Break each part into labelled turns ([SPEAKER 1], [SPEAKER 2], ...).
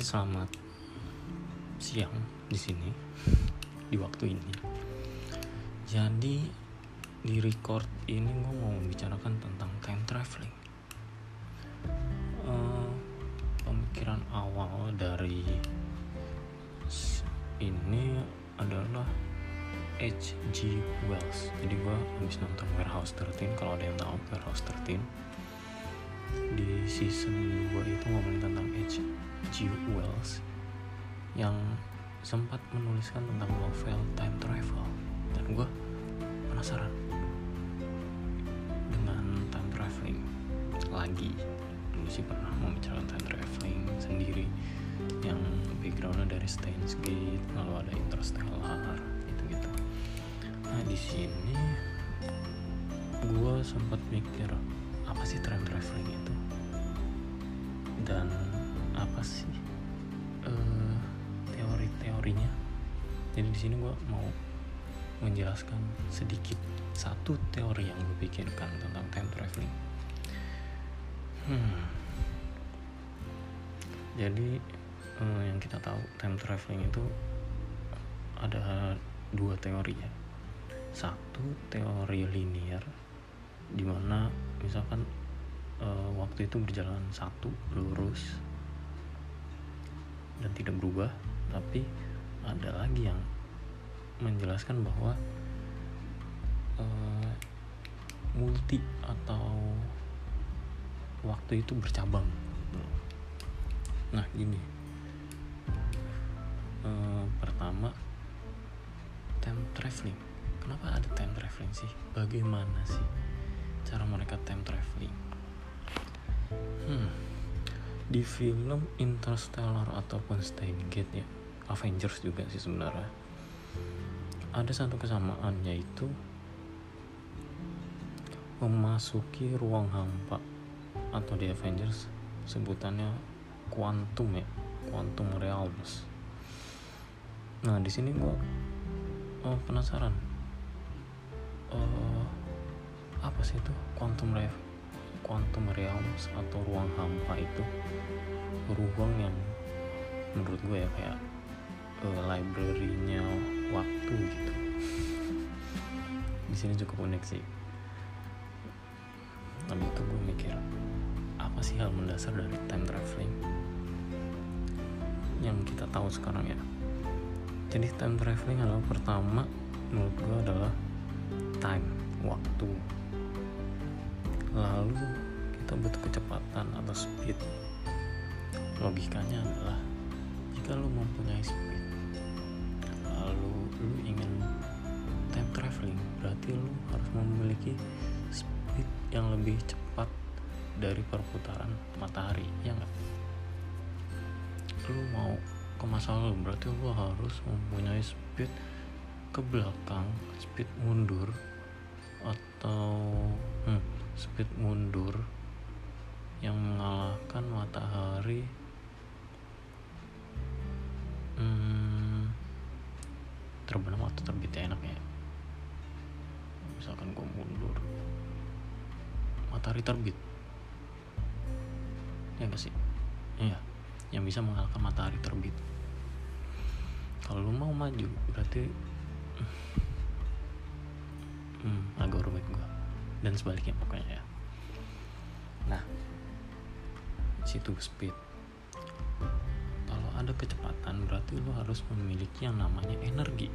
[SPEAKER 1] Hai, selamat siang di sini di waktu ini. Jadi di record ini gue mau membicarakan tentang time traveling. Eh, pemikiran awal dari ini adalah H.G. Wells. Jadi gue habis nonton Warehouse 13 kalau ada yang tahu Warehouse 13 di season 2 itu ngomongin tentang H.G. Wells yang sempat menuliskan tentang novel time travel. Dan gue penasaran dengan time traveling lagi. Dulu sih pernah membicarakan time traveling sendiri yang backgroundnya dari Steins Gate lalu ada Interstellar gitu-gitu. Nah di sini gue sempat mikir apa sih time traveling itu? Dan apa sih? Eh, teori-teorinya. Jadi di sini gue mau menjelaskan sedikit satu teori yang gue pikirkan tentang time traveling. Hmm. jadi eh, yang kita tahu time traveling itu ada dua teori ya. Satu teori linear di mana misalkan eh, waktu itu berjalan satu lurus dan tidak berubah tapi ada lagi yang menjelaskan bahwa eh, multi atau waktu itu bercabang. Nah gini. Eh, pertama time traveling. Kenapa ada time traveling sih? Bagaimana sih cara mereka time traveling? Hmm di film Interstellar ataupun Steingate ya Avengers juga sih sebenarnya ada satu kesamaan yaitu memasuki ruang hampa atau di Avengers sebutannya quantum ya quantum realms. Nah di sini gua oh, penasaran Eh, apa sih itu quantum rev quantum realms atau ruang hampa itu ruang yang menurut gue ya kayak eh, library-nya waktu gitu. Di sini cukup unik sih. Tapi itu gue mikir apa sih hal mendasar dari time traveling yang kita tahu sekarang ya? Jadi time traveling adalah pertama menurut gue adalah time waktu lalu kita butuh kecepatan atau speed. Logikanya adalah jika lu mempunyai speed lalu lu ingin time traveling berarti lu harus memiliki speed yang lebih cepat dari perputaran matahari ya nggak? Lu mau ke masa lalu berarti lu harus mempunyai speed ke belakang speed mundur atau hmm, speed mundur yang mengalahkan matahari. Hmm, terbenam atau terbit ya enak ya? Misalkan gue mundur matahari terbit. Ya gak sih? Iya yang bisa mengalahkan matahari terbit. Kalau lu mau maju berarti hmm, agak rumit gue dan sebaliknya pokoknya ya. Nah situ speed kalau ada kecepatan berarti lu harus memiliki yang namanya energi.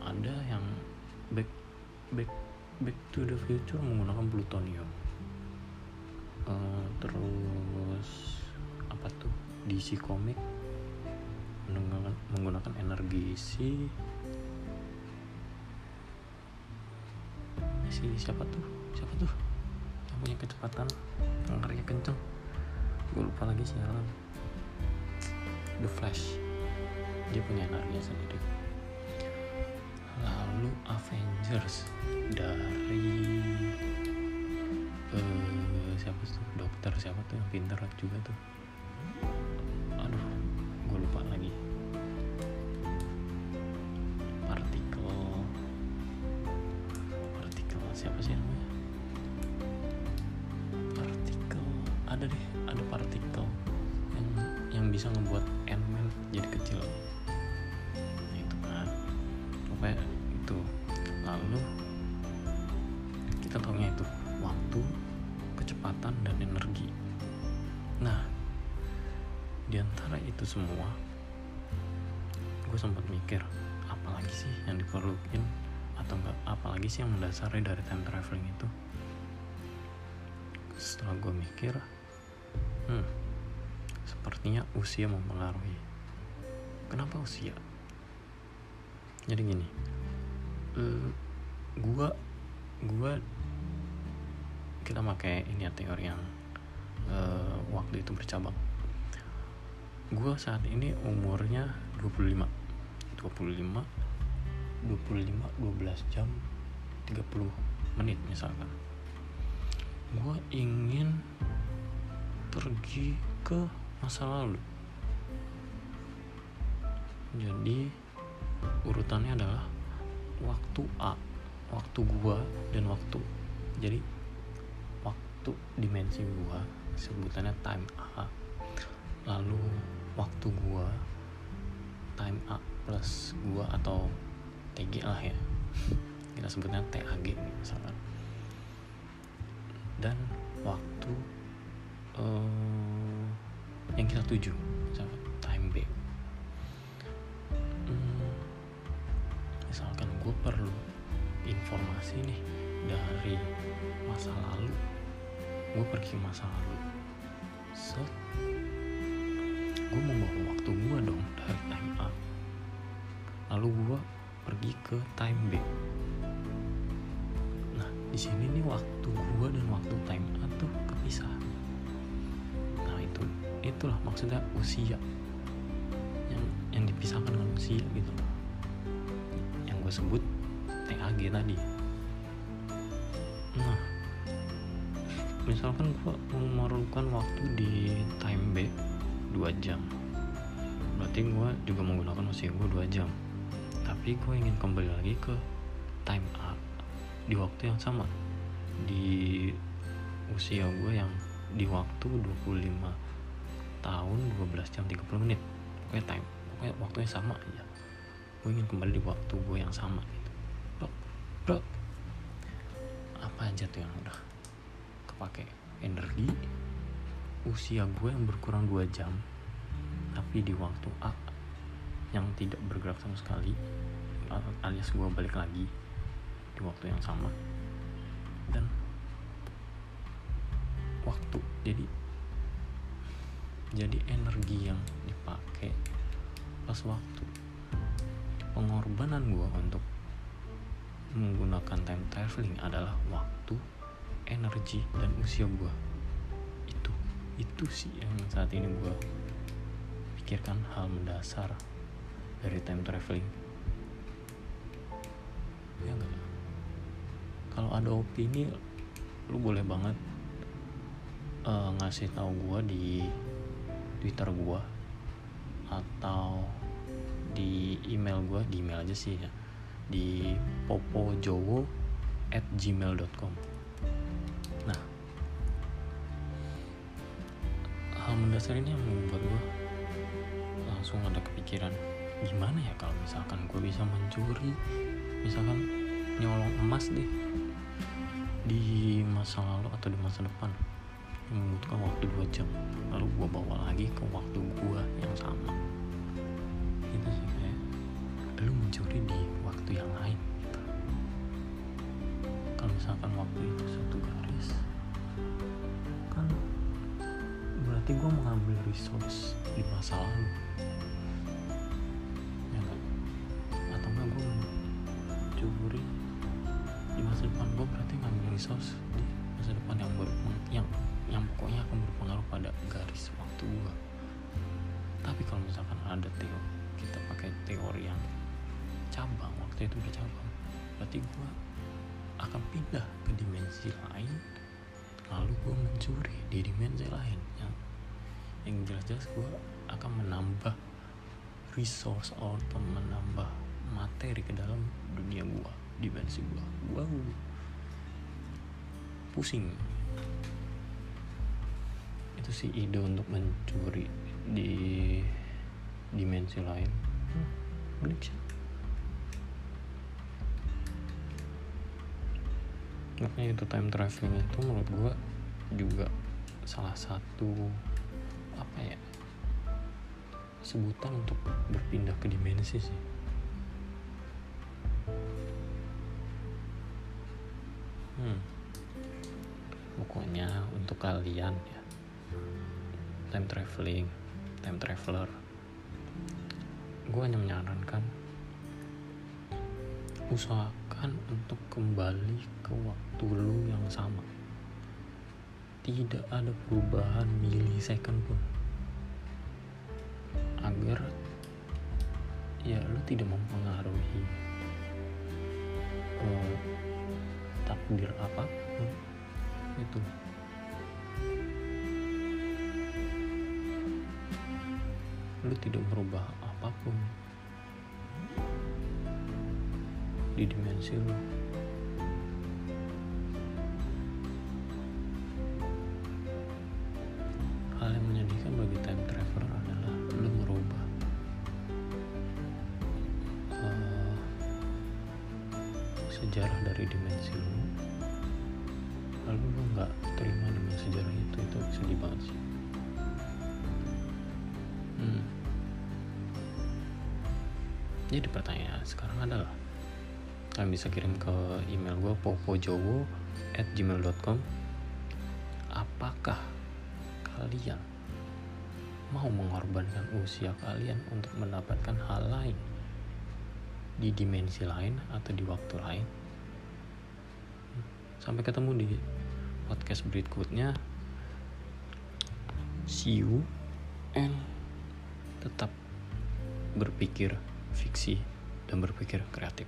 [SPEAKER 1] Ada yang back back back to the future menggunakan plutonium. Eh, terus apa tuh? DC comic menggunakan, menggunakan energi si si siapa tuh? Siapa tuh? Yang punya kecepatan larinya kenceng. Gue lupa lagi sialan The Flash. Dia punya energi sendiri. Lalu Avengers. Dari eh siapa tuh? Dokter siapa tuh? Yang pintar juga tuh. Aduh gue lupa lagi siapa sih namanya? Partikel. Ada deh ada partikel yang bisa ngebuat Ant-Man jadi kecil. Nah itu kan. Pokoknya itu. Lalu kita tahunya itu waktu kecepatan dan energi. Nah di antara itu semua gue sempat mikir apalagi sih yang diperlukan atau enggak apalagi sih yang mendasari dari time traveling itu? Setelah gue mikir hmm sepertinya usia mempengaruhi. Kenapa usia? Jadi gini uh, gua gua kita pakai ini ya teori yang uh, waktu itu bercabang. Gua saat ini umurnya 25 25 25 12 jam 30 menit misalkan. Gue ingin pergi ke masa lalu. Jadi urutannya adalah waktu A waktu gua dan waktu jadi waktu dimensi gua sebutannya time A. Lalu waktu gua time A plus gua atau TG lah ya. Kita sebutnya TAG misalkan. Dan waktu uh, yang kita tuju misalkan time B. Hmm, misalkan gue perlu informasi nih dari masa lalu. Gue pergi masa lalu. Set. Gue membawa waktu gue maksudnya usia yang yang dipisahkan dengan usia gitu. Yang gue sebut TAG tadi. Nah misalkan gue memerlukan waktu di time B 2 jam. Berarti gue juga menggunakan usia gue 2 jam. Tapi gue ingin kembali lagi ke time A di waktu yang sama. Di usia gue yang di waktu 25 tahun 12 jam 30 menit. Pokoknya time pokoknya waktunya sama aja. Gue ingin kembali di waktu gue yang sama gitu. Bro bro. Apa aja tuh yang udah kepake? Energi usia gue yang berkurang 2 jam tapi di waktu A yang tidak bergerak sama sekali alias gue balik lagi di waktu yang sama. Dan waktu jadi jadi energi yang dipakai pas waktu. Pengorbanan gue untuk menggunakan time traveling adalah waktu energi dan usia gue itu itu sih yang saat ini gue pikirkan hal mendasar dari time traveling. Ya enggak kalau ada opini lu boleh banget uh, ngasih tahu gue di twitter gue atau di email gue di email aja sih ya. Di popojowo at gmail.com nah hal mendasar ini yang membuat gue langsung ada kepikiran gimana ya kalau misalkan gue bisa mencuri misalkan nyolong emas deh di masa lalu atau di masa depan membutuhkan waktu 2 jam lalu gue bawa lagi ke waktu gue yang sama. Itu sih kayak lu mencuri di waktu yang lain gitu. kalau misalkan waktu itu satu garis kan berarti gue mengambil resource di masa lalu. Ya kan atau enggak gue mencuri di masa depan? Gue berarti ngambil resource di masa depan yang berpengaruh yang yang pokoknya akan berpengaruh pada garis waktu gue tapi kalau misalkan ada teori kita pakai teori yang cabang waktu itu udah cabang berarti gue akan pindah ke dimensi lain lalu gue mencuri di dimensi lain. Yang yang jelas-jelas gue akan menambah resource atau menambah materi ke dalam dunia gue dimensi gua. Wow. Pusing itu sih ide untuk mencuri di dimensi lain. Hmm, menarik sih. Makanya itu time traveling itu menurut gue juga salah satu apa ya sebutan untuk berpindah ke dimensi sih. Hmm. pokoknya untuk kalian ya time traveling time traveler. Gue hanya menyarankan usahakan untuk kembali ke waktu lu yang sama. Tidak ada perubahan milisecond pun. Agar ya lu tidak mempengaruhi uh, takdir apa itu lu tidak merubah apa pun di dimensi lu. Hal yang menyedihkan bagi time traveler adalah lu merubah. Uh, sejarah dari dimensi lu. Lalu lu nggak terima dengan sejarah itu itu sedih banget sih hmm. jadi pertanyaan sekarang adalah kalian bisa kirim ke email gue popojowo at gmail.com apakah kalian mau mengorbankan usia kalian untuk mendapatkan hal lain di dimensi lain atau di waktu lain? Sampai ketemu di podcast berikutnya. See you and tetap berpikir fiksi dan berpikir kreatif